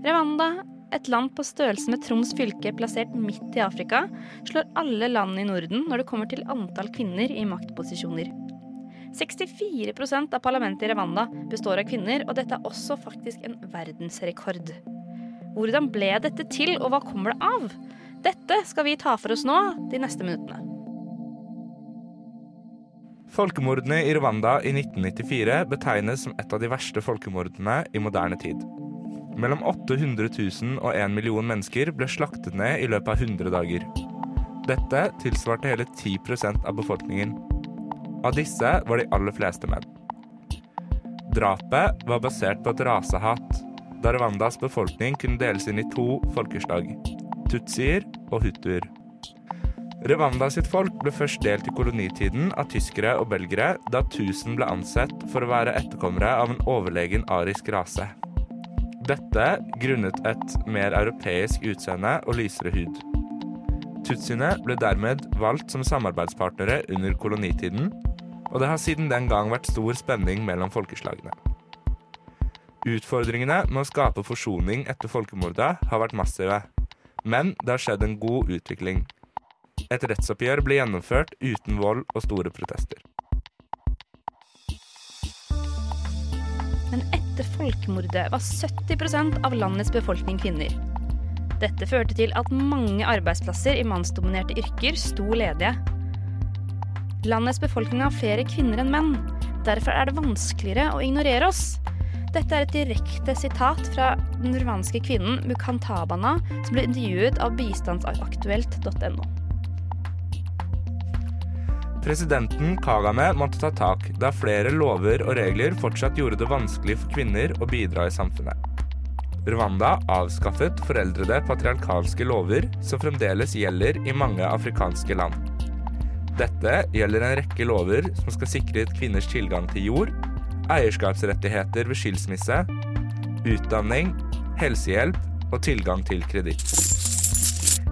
Rwanda, et land på størrelse med Troms fylke plassert midt i Afrika, slår alle land i Norden når det kommer til antall kvinner i maktposisjoner. 64% av parlamentet i Rwanda består av kvinner, og dette er også faktisk en verdensrekord. Hvordan ble dette til, og hva kommer det av? Dette skal vi ta for oss nå de neste minuttene. Folkemordene i Rwanda i 1994 betegnes som et av de verste folkemordene i moderne tid. Mellom 800 000 og 1 million mennesker ble slaktet ned i løpet av 100 dager. Dette tilsvarte hele 10% av befolkningen. Av disse var de aller fleste menn. Drapet var basert på et rasehat, da Rwandas befolkning kunne deles inn i to folkeslag, tutsier og hutuer. Rwanda sitt folk ble først delt i kolonitiden av tyskere og belgere, da 1000 ble ansett for å være etterkommere av en overlegen arisk rase. Dette grunnet et mer europeisk utseende og lysere hud. Tutsiene ble dermed valgt som samarbeidspartnere under kolonitiden, og det har siden den gang vært stor spenning mellom folkeslagene. Utfordringene med å skape forsoning etter folkemordet har vært massive, men det har skjedd en god utvikling. Et rettsoppgjør ble gjennomført uten vold og store protester. Folkemordet var 70% av landets befolkning kvinner. Dette førte til at mange arbeidsplasser i mannsdominerte yrker sto ledige. Landets befolkning har flere kvinner enn menn. Derfor er det vanskeligere å ignorere oss. Dette er et direkte sitat fra den rwanske kvinnen Mukantabana, som ble intervjuet av bistandsaktuelt.no. Presidenten Kagame måtte ta tak, da flere lover og regler fortsatt gjorde det vanskelig for kvinner å bidra i samfunnet. Rwanda avskaffet foreldrede patriarkalske lover som fremdeles gjelder i mange afrikanske land. Dette gjelder en rekke lover som skal sikre kvinners tilgang til jord, eierskapsrettigheter ved skilsmisse, utdanning, helsehjelp og tilgang til kreditt.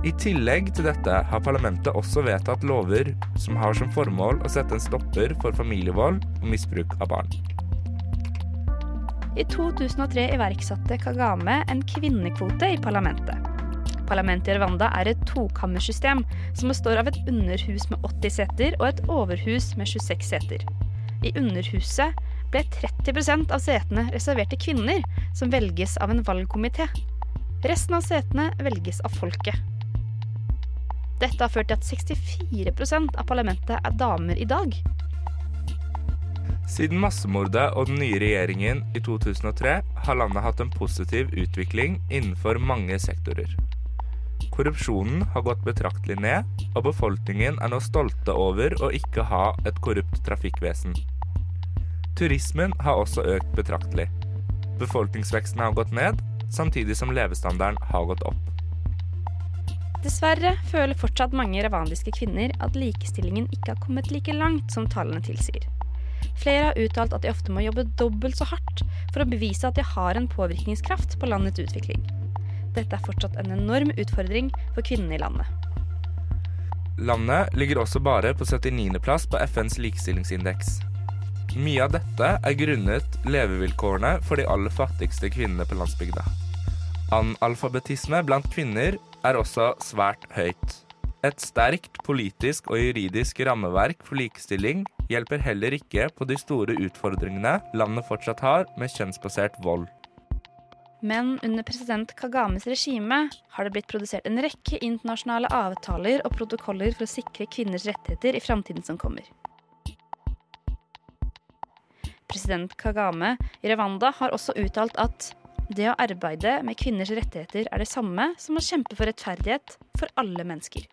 I tillegg til dette har parlamentet også vedtatt lover som har som formål å sette en stopper for familievold og misbruk av barn. I 2003 iverksatte Kagame en kvinnekvote i parlamentet. Parlamentet i Rwanda er et tokammersystem som består av et underhus med 80 seter og et overhus med 26 seter. I underhuset ble 30% av setene reservert til kvinner, som velges av en valgkomité. Resten av setene velges av folket. Dette har ført til at 64% av parlamentet er damer i dag. Siden massemordet og den nye regjeringen i 2003 har landet hatt en positiv utvikling innenfor mange sektorer. Korrupsjonen har gått betraktelig ned, og befolkningen er nå stolte over å ikke ha et korrupt trafikkvesen. Turismen har også økt betraktelig. Befolkningsveksten har gått ned, samtidig som levestandarden har gått opp. Dessverre føler fortsatt mange rwandiske kvinner at likestillingen ikke har kommet like langt som tallene tilsier. Flere har uttalt at de ofte må jobbe dobbelt så hardt for å bevise at de har en påvirkningskraft på landets utvikling. Dette er fortsatt en enorm utfordring for kvinnene i landet. Landet ligger også bare på 79.-plass på FNs likestillingsindeks. Mye av dette er grunnet levevilkårene for de aller fattigste kvinnene på landsbygda. Analfabetisme blant kvinner er også svært høyt. Et sterkt politisk og juridisk rammeverk for likestilling hjelper heller ikke på de store utfordringene landet fortsatt har med kjønnsbasert vold. Men under president Kagames regime har det blitt produsert en rekke internasjonale avtaler og protokoller for å sikre kvinners rettigheter i framtiden som kommer. President Kagame i Rwanda har også uttalt at det å arbeide med kvinners rettigheter er det samme som å kjempe for rettferdighet for alle mennesker.